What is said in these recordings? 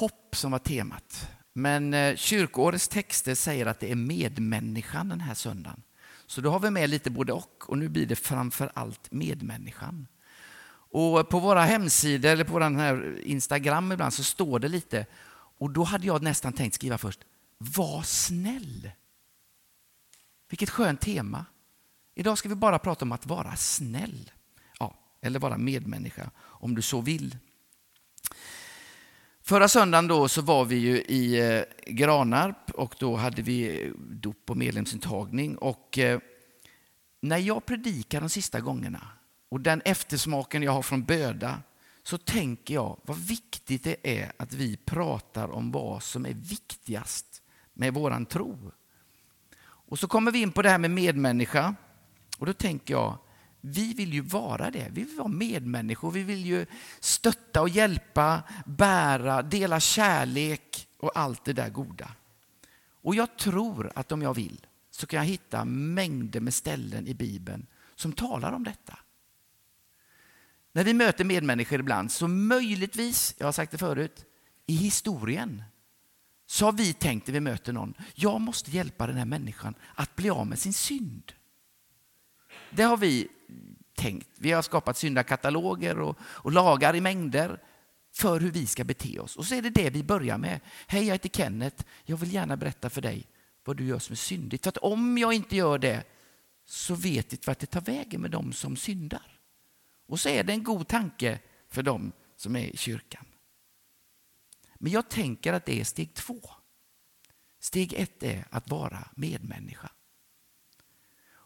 hopp som var temat. Men eh, kyrkoårets texter säger att det är medmänniskan den här söndagen. Så då har vi med lite både och och nu blir det framför allt medmänniskan. Och på våra hemsidor eller på vår här Instagram ibland så står det lite och då hade jag nästan tänkt skriva först, var snäll. Vilket skönt tema. Idag ska vi bara prata om att vara snäll. Ja, eller vara medmänniska om du så vill. Förra söndagen då så var vi ju i eh, Granarp och då hade vi eh, dop och medlemsintagning. Och eh, när jag predikar de sista gångerna och den eftersmaken jag har från böda så tänker jag vad viktigt det är att vi pratar om vad som är viktigast med våran tro. Och så kommer vi in på det här med medmänniska och då tänker jag vi vill ju vara det. Vi vill vara medmänniskor. Vi vill ju stötta och hjälpa, bära, dela kärlek och allt det där goda. Och jag tror att om jag vill så kan jag hitta mängder med ställen i Bibeln som talar om detta. När vi möter medmänniskor ibland, så möjligtvis, jag har sagt det förut, i historien så har vi tänkt när vi möter någon, jag måste hjälpa den här människan att bli av med sin synd. Det har vi tänkt. Vi har skapat syndakataloger och, och lagar i mängder för hur vi ska bete oss. Och så är det det vi börjar med. Hej, jag heter Kenneth. Jag vill gärna berätta för dig vad du gör som är syndigt. För att om jag inte gör det så vet vi vart det tar vägen med dem som syndar. Och så är det en god tanke för dem som är i kyrkan. Men jag tänker att det är steg två. Steg ett är att vara medmänniska.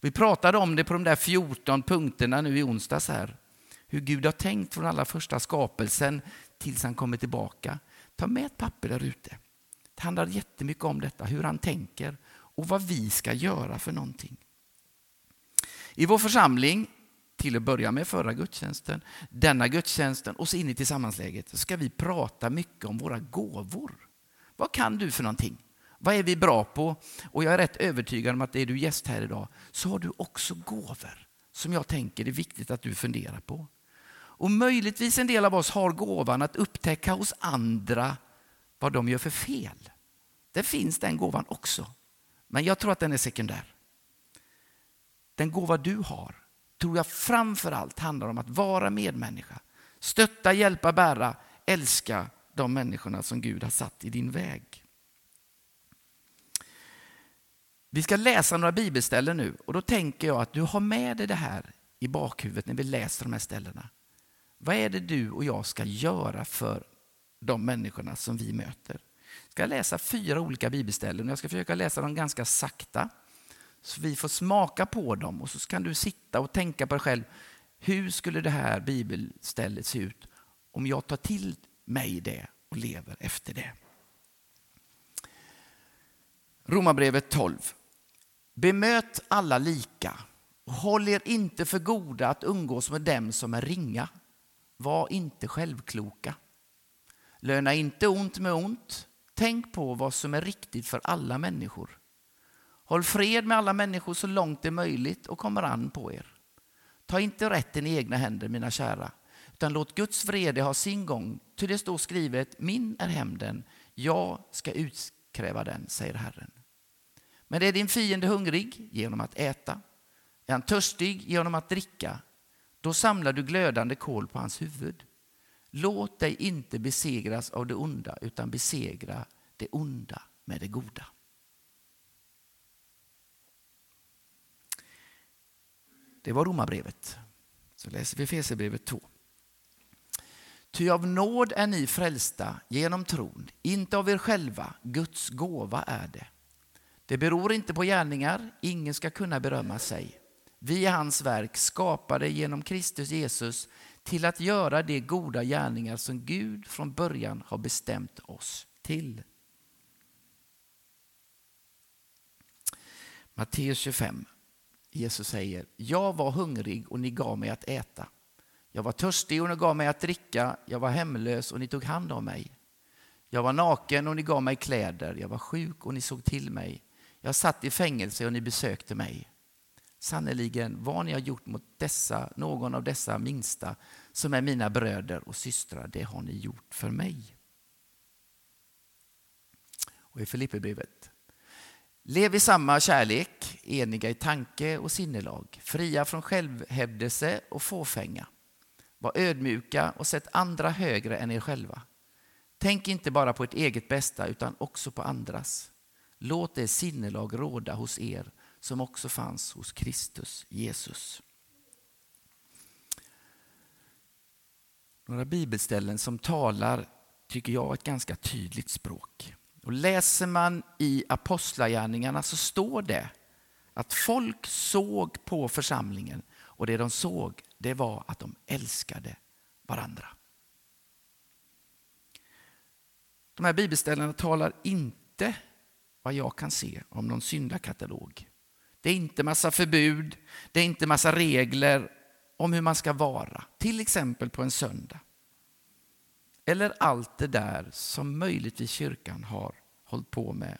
Vi pratade om det på de där 14 punkterna nu i onsdags här. Hur Gud har tänkt från allra första skapelsen tills han kommer tillbaka. Ta med ett papper där ute. Det handlar jättemycket om detta, hur han tänker och vad vi ska göra för någonting. I vår församling, till att börja med förra gudstjänsten, denna gudstjänsten och så in i tillsammansläget, så ska vi prata mycket om våra gåvor. Vad kan du för någonting? Vad är vi bra på? Och jag är rätt övertygad om att är du gäst här idag så har du också gåvor som jag tänker är viktigt att du funderar på. Och möjligtvis en del av oss har gåvan att upptäcka hos andra vad de gör för fel. Det finns den gåvan också. Men jag tror att den är sekundär. Den gåva du har tror jag framför allt handlar om att vara medmänniska. Stötta, hjälpa, bära, älska de människorna som Gud har satt i din väg. Vi ska läsa några bibelställen nu och då tänker jag att du har med dig det här i bakhuvudet när vi läser de här ställena. Vad är det du och jag ska göra för de människorna som vi möter? Jag ska läsa fyra olika bibelställen och jag ska försöka läsa dem ganska sakta så vi får smaka på dem och så kan du sitta och tänka på dig själv. Hur skulle det här bibelstället se ut om jag tar till mig det och lever efter det? Romarbrevet 12. Bemöt alla lika och håll er inte för goda att umgås med dem som är ringa. Var inte självkloka. Löna inte ont med ont. Tänk på vad som är riktigt för alla människor. Håll fred med alla människor så långt det är möjligt och kommer an på er. Ta inte rätten i egna händer, mina kära, utan låt Guds vrede ha sin gång. Ty det står skrivet, min är hämnden, jag ska utkräva den, säger Herren. Men är din fiende hungrig genom att äta, är han törstig genom att dricka, då samlar du glödande kol på hans huvud. Låt dig inte besegras av det onda, utan besegra det onda med det goda. Det var Romarbrevet. Så läser vi Fesebrevet 2. Ty av nåd är ni frälsta genom tron, inte av er själva, Guds gåva är det. Det beror inte på gärningar, ingen ska kunna berömma sig. Vi är hans verk, skapade genom Kristus Jesus till att göra de goda gärningar som Gud från början har bestämt oss till. Matteus 25. Jesus säger, jag var hungrig och ni gav mig att äta. Jag var törstig och ni gav mig att dricka. Jag var hemlös och ni tog hand om mig. Jag var naken och ni gav mig kläder. Jag var sjuk och ni såg till mig. Jag satt i fängelse och ni besökte mig. Sannerligen, vad ni har gjort mot dessa, någon av dessa minsta som är mina bröder och systrar, det har ni gjort för mig. och i Filipperbrevet. Lev i samma kärlek, eniga i tanke och sinnelag, fria från självhävdelse och fåfänga. Var ödmjuka och sätt andra högre än er själva. Tänk inte bara på ert eget bästa utan också på andras. Låt det sinnelag råda hos er som också fanns hos Kristus Jesus. Några bibelställen som talar, tycker jag, ett ganska tydligt språk. Och läser man i Apostlagärningarna så står det att folk såg på församlingen och det de såg det var att de älskade varandra. De här bibelställena talar inte, vad jag kan se, om någon syndakatalog. Det är inte massa förbud, det är inte massa regler om hur man ska vara, till exempel på en söndag. Eller allt det där som möjligtvis kyrkan har hållit på med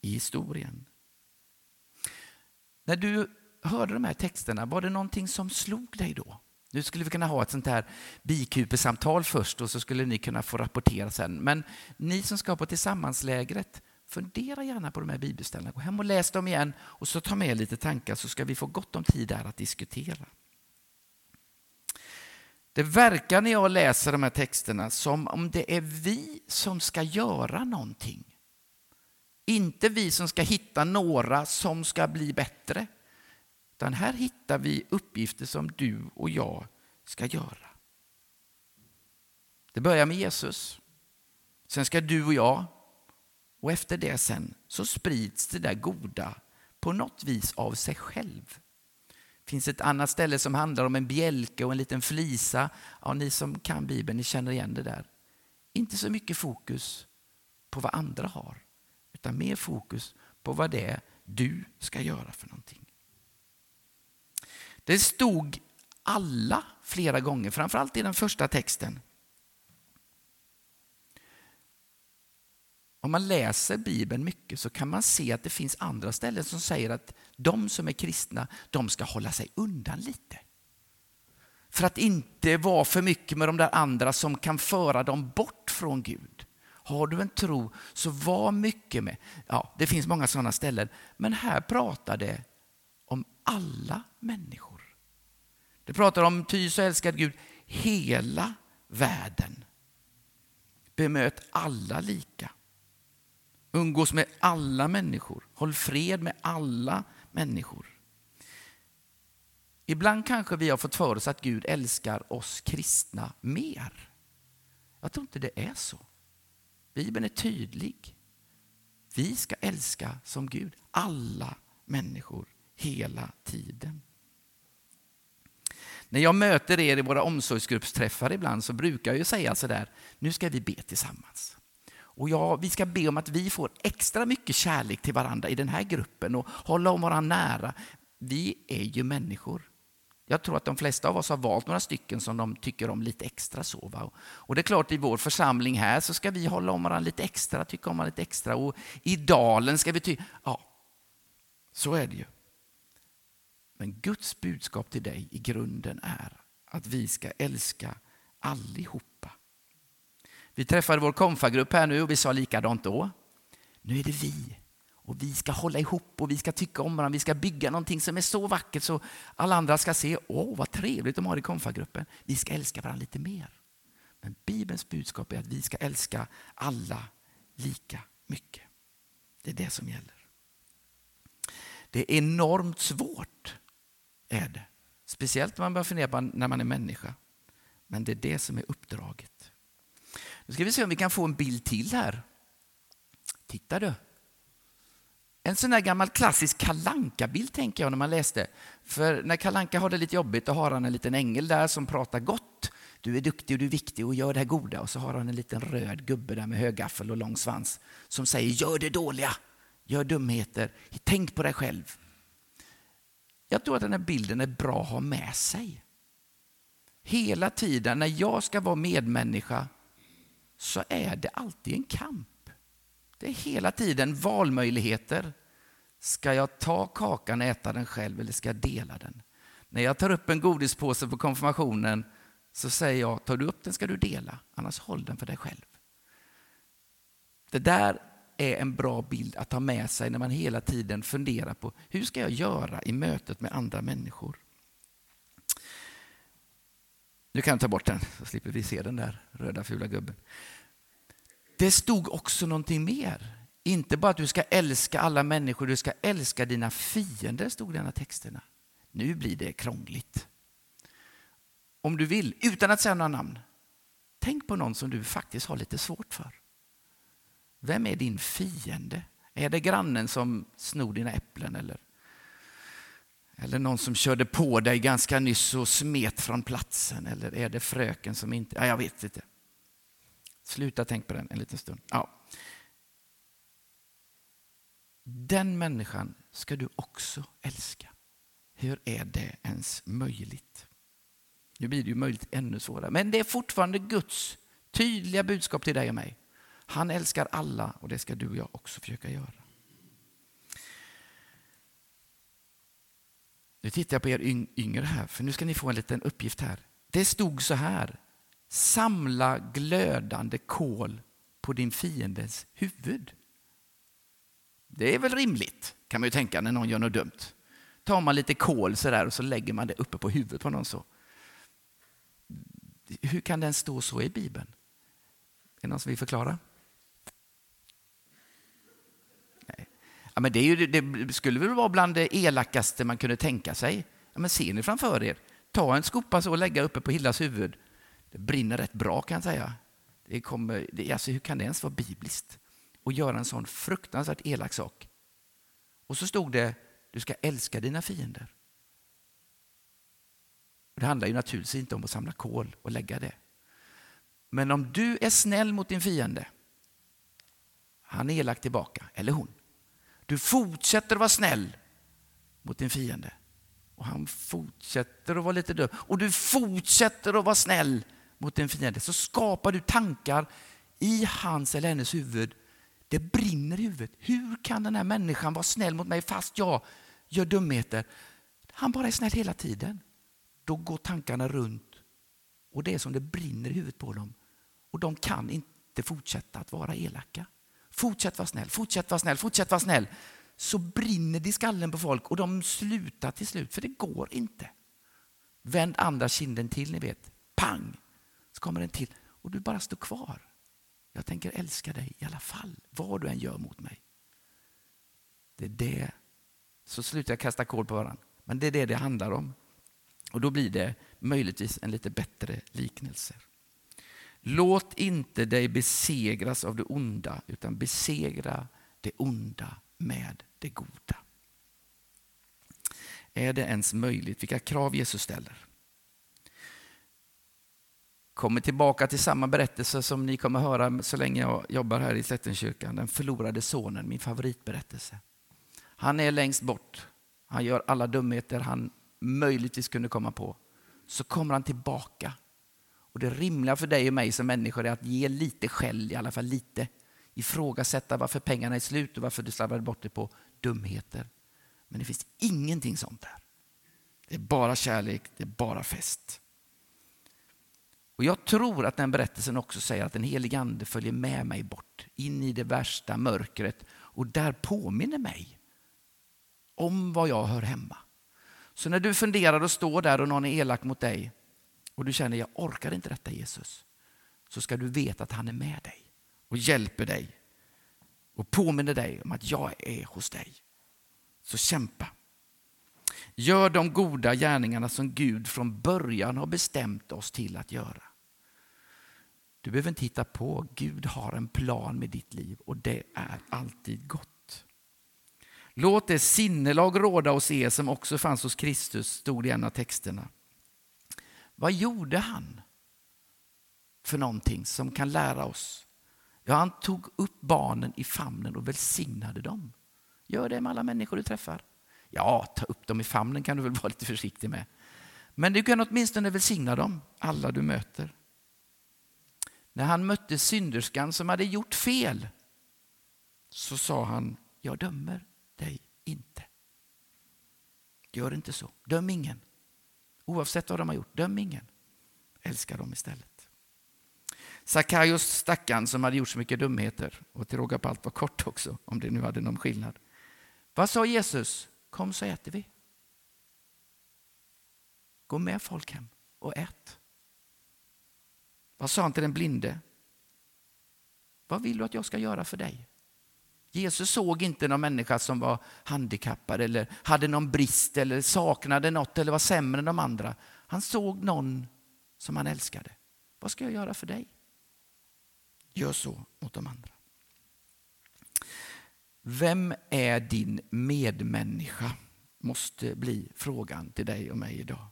i historien. När du hörde de här texterna, var det någonting som slog dig då? Nu skulle vi kunna ha ett sånt här bikupesamtal först och så skulle ni kunna få rapportera sen. Men ni som ska på tillsammanslägret, fundera gärna på de här bibelställena. Gå hem och läs dem igen och så ta med lite tankar så ska vi få gott om tid där att diskutera. Det verkar när jag läser de här texterna som om det är vi som ska göra någonting. Inte vi som ska hitta några som ska bli bättre. Utan här hittar vi uppgifter som du och jag ska göra. Det börjar med Jesus. Sen ska du och jag och efter det sen så sprids det där goda på något vis av sig själv. Det finns ett annat ställe som handlar om en bjälke och en liten flisa. Ja, ni som kan Bibeln, ni känner igen det där. Inte så mycket fokus på vad andra har, utan mer fokus på vad det är du ska göra för någonting. Det stod alla flera gånger, framförallt i den första texten. Om man läser Bibeln mycket så kan man se att det finns andra ställen som säger att de som är kristna, de ska hålla sig undan lite. För att inte vara för mycket med de där andra som kan föra dem bort från Gud. Har du en tro, så var mycket med. Ja, det finns många sådana ställen, men här pratar det om alla människor. Det pratar om ty så älskad Gud hela världen. Bemöt alla lika. Umgås med alla människor. Håll fred med alla människor. Ibland kanske vi har fått för oss att Gud älskar oss kristna mer. Jag tror inte det är så. Bibeln är tydlig. Vi ska älska som Gud, alla människor, hela tiden. När jag möter er i våra omsorgsgruppsträffar ibland så brukar jag säga så där, nu ska vi be tillsammans. Och ja, vi ska be om att vi får extra mycket kärlek till varandra i den här gruppen och hålla om varandra nära. Vi är ju människor. Jag tror att de flesta av oss har valt några stycken som de tycker om lite extra. Så, va? Och det är klart, i vår församling här så ska vi hålla om varandra lite extra, tycka om varandra lite extra. Och i dalen ska vi tycka... Ja, så är det ju. Men Guds budskap till dig i grunden är att vi ska älska allihopa. Vi träffade vår konfagrupp här nu och vi sa likadant då. Nu är det vi och vi ska hålla ihop och vi ska tycka om varandra. Vi ska bygga någonting som är så vackert så alla andra ska se, åh vad trevligt de har i konfagruppen. Vi ska älska varandra lite mer. Men Bibelns budskap är att vi ska älska alla lika mycket. Det är det som gäller. Det är enormt svårt. är det. Speciellt när man börjar fundera på när man är människa. Men det är det som är uppdraget. Nu ska vi se om vi kan få en bild till här. Titta du. En sån där gammal klassisk kalanka bild tänker jag när man läste. För när Kalanka har det lite jobbigt då har han en liten ängel där som pratar gott. Du är duktig och du är viktig och gör det här goda. Och så har han en liten röd gubbe där med högaffel och lång svans som säger gör det dåliga, gör dumheter, tänk på dig själv. Jag tror att den här bilden är bra att ha med sig. Hela tiden när jag ska vara medmänniska så är det alltid en kamp. Det är hela tiden valmöjligheter. Ska jag ta kakan och äta den själv eller ska jag dela den? När jag tar upp en godispåse på konfirmationen så säger jag, tar du upp den ska du dela, annars håll den för dig själv. Det där är en bra bild att ta med sig när man hela tiden funderar på hur ska jag göra i mötet med andra människor. Nu kan jag ta bort den så slipper vi se den där röda fula gubben. Det stod också någonting mer. Inte bara att du ska älska alla människor, du ska älska dina fiender, stod det i de texterna. Nu blir det krångligt. Om du vill, utan att säga några namn, tänk på någon som du faktiskt har lite svårt för. Vem är din fiende? Är det grannen som snor dina äpplen eller, eller någon som körde på dig ganska nyss och smet från platsen? Eller är det fröken som inte... Ja, jag vet inte. Sluta tänk på den en liten stund. Ja. Den människan ska du också älska. Hur är det ens möjligt? Nu blir det ju möjligt ännu svårare, men det är fortfarande Guds tydliga budskap till dig och mig. Han älskar alla och det ska du och jag också försöka göra. Nu tittar jag på er yngre här, för nu ska ni få en liten uppgift här. Det stod så här. Samla glödande kol på din fiendes huvud. Det är väl rimligt, kan man ju tänka när någon gör något dumt. Tar man lite kol så där och så lägger man det uppe på huvudet på någon så. Hur kan den stå så i Bibeln? Är det någon som vill förklara? Ja, men det, ju, det, skulle väl vara bland det elakaste man kunde tänka sig. Ja, men ser ni framför er? Ta en skopa så och lägga uppe på Hildas huvud. Det brinner rätt bra kan jag säga. Det kommer, det, alltså, hur kan det ens vara bibliskt? att göra en sån fruktansvärt elak sak. Och så stod det, du ska älska dina fiender. Det handlar ju naturligtvis inte om att samla kol och lägga det. Men om du är snäll mot din fiende, han är elak tillbaka, eller hon. Du fortsätter att vara snäll mot din fiende. Och han fortsätter att vara lite dum. Och du fortsätter att vara snäll mot din fiende. Så skapar du tankar i hans eller hennes huvud. Det brinner i huvudet. Hur kan den här människan vara snäll mot mig fast jag gör dumheter? Han bara är snäll hela tiden då går tankarna runt och det är som det brinner i huvudet på dem. Och de kan inte fortsätta att vara elaka. Fortsätt vara snäll, fortsätt vara snäll, fortsätt vara snäll. Så brinner det i skallen på folk och de slutar till slut, för det går inte. Vänd andra kinden till, ni vet. Pang! Så kommer den till och du bara står kvar. Jag tänker älska dig i alla fall, vad du än gör mot mig. Det är det. Så slutar jag kasta kol på varandra. Men det är det det handlar om. Och då blir det möjligtvis en lite bättre liknelse. Låt inte dig besegras av det onda, utan besegra det onda med det goda. Är det ens möjligt? Vilka krav Jesus ställer? Kommer tillbaka till samma berättelse som ni kommer höra så länge jag jobbar här i Slättenkyrkan. Den förlorade sonen, min favoritberättelse. Han är längst bort. Han gör alla dumheter han möjligtvis kunde komma på, så kommer han tillbaka. Och Det rimliga för dig och mig som människor är att ge lite skäll, i alla fall lite. Ifrågasätta varför pengarna är slut och varför du slarvade bort det på dumheter. Men det finns ingenting sånt där. Det är bara kärlek, det är bara fest. Och Jag tror att den berättelsen också säger att den helige Ande följer med mig bort in i det värsta mörkret och där påminner mig om var jag hör hemma. Så när du funderar och står där och någon är elak mot dig och du känner jag orkar inte detta Jesus, så ska du veta att han är med dig och hjälper dig och påminner dig om att jag är hos dig. Så kämpa. Gör de goda gärningarna som Gud från början har bestämt oss till att göra. Du behöver inte hitta på, Gud har en plan med ditt liv och det är alltid gott. Låt det sinnelag råda hos er som också fanns hos Kristus, stod i en av texterna. Vad gjorde han för någonting som kan lära oss? Ja, han tog upp barnen i famnen och välsignade dem. Gör det med alla människor du träffar. Ja, ta upp dem i famnen kan du väl vara lite försiktig med. Men du kan åtminstone välsigna dem, alla du möter. När han mötte synderskan som hade gjort fel så sa han, jag dömer dig inte. Gör inte så. Döm ingen. Oavsett vad de har gjort, döm ingen. Älska dem istället. Sackaios stackaren som hade gjort så mycket dumheter och till råga på allt var kort också, om det nu hade någon skillnad. Vad sa Jesus? Kom så äter vi. Gå med folk hem och ät. Vad sa han till den blinde? Vad vill du att jag ska göra för dig? Jesus såg inte någon människa som var handikappad eller hade någon brist eller saknade något eller var sämre än de andra. Han såg någon som han älskade. Vad ska jag göra för dig? Gör så mot de andra. Vem är din medmänniska? Måste bli frågan till dig och mig idag.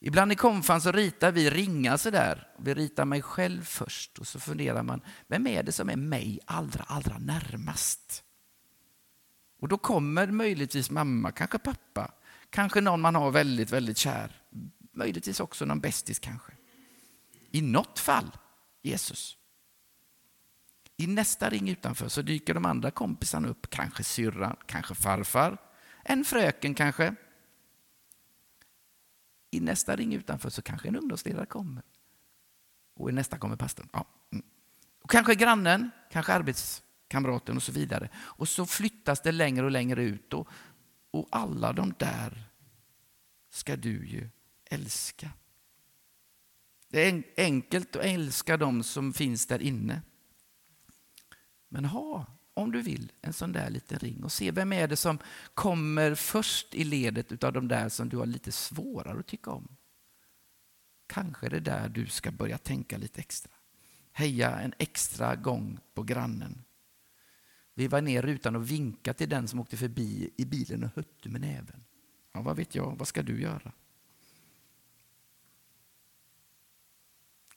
Ibland i konfan så ritar vi ringar så där. Vi ritar mig själv först och så funderar man, vem är det som är mig allra, allra närmast? Och då kommer möjligtvis mamma, kanske pappa, kanske någon man har väldigt, väldigt kär. Möjligtvis också någon bästis kanske. I något fall Jesus. I nästa ring utanför så dyker de andra kompisarna upp, kanske syrran, kanske farfar, en fröken kanske. I nästa ring utanför så kanske en ungdomsledare kommer. Och i nästa kommer pastorn. Ja. Mm. Och kanske grannen, kanske arbetskamraten och så vidare. Och så flyttas det längre och längre ut. Och, och alla de där ska du ju älska. Det är enkelt att älska dem som finns där inne. Men ha, om du vill, en sån där liten ring och se vem är det som kommer först i ledet av de där som du har lite svårare att tycka om. Kanske är det där du ska börja tänka lite extra. Heja en extra gång på grannen. Vi var ner rutan och vinkade till den som åkte förbi i bilen och hötte med näven. Ja, vad vet jag, vad ska du göra?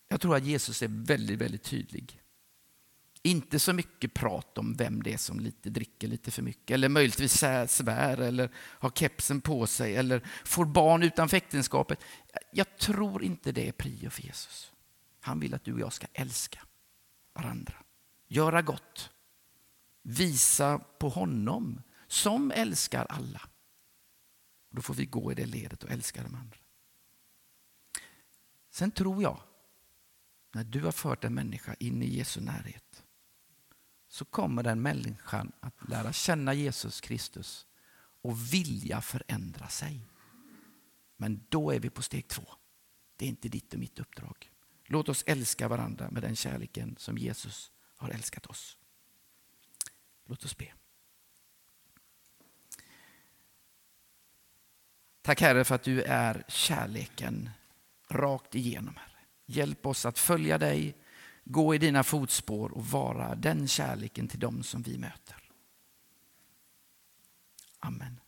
Jag tror att Jesus är väldigt, väldigt tydlig. Inte så mycket prat om vem det är som lite dricker lite för mycket eller möjligtvis svär eller har kepsen på sig eller får barn utanför äktenskapet. Jag tror inte det är prio för Jesus. Han vill att du och jag ska älska varandra, göra gott, visa på honom som älskar alla. Då får vi gå i det ledet och älska de andra. Sen tror jag när du har fört en människa in i Jesu närhet så kommer den människan att lära känna Jesus Kristus och vilja förändra sig. Men då är vi på steg två. Det är inte ditt och mitt uppdrag. Låt oss älska varandra med den kärleken som Jesus har älskat oss. Låt oss be. Tack Herre för att du är kärleken rakt igenom. Herre. Hjälp oss att följa dig, gå i dina fotspår och vara den kärleken till dem som vi möter. Amen.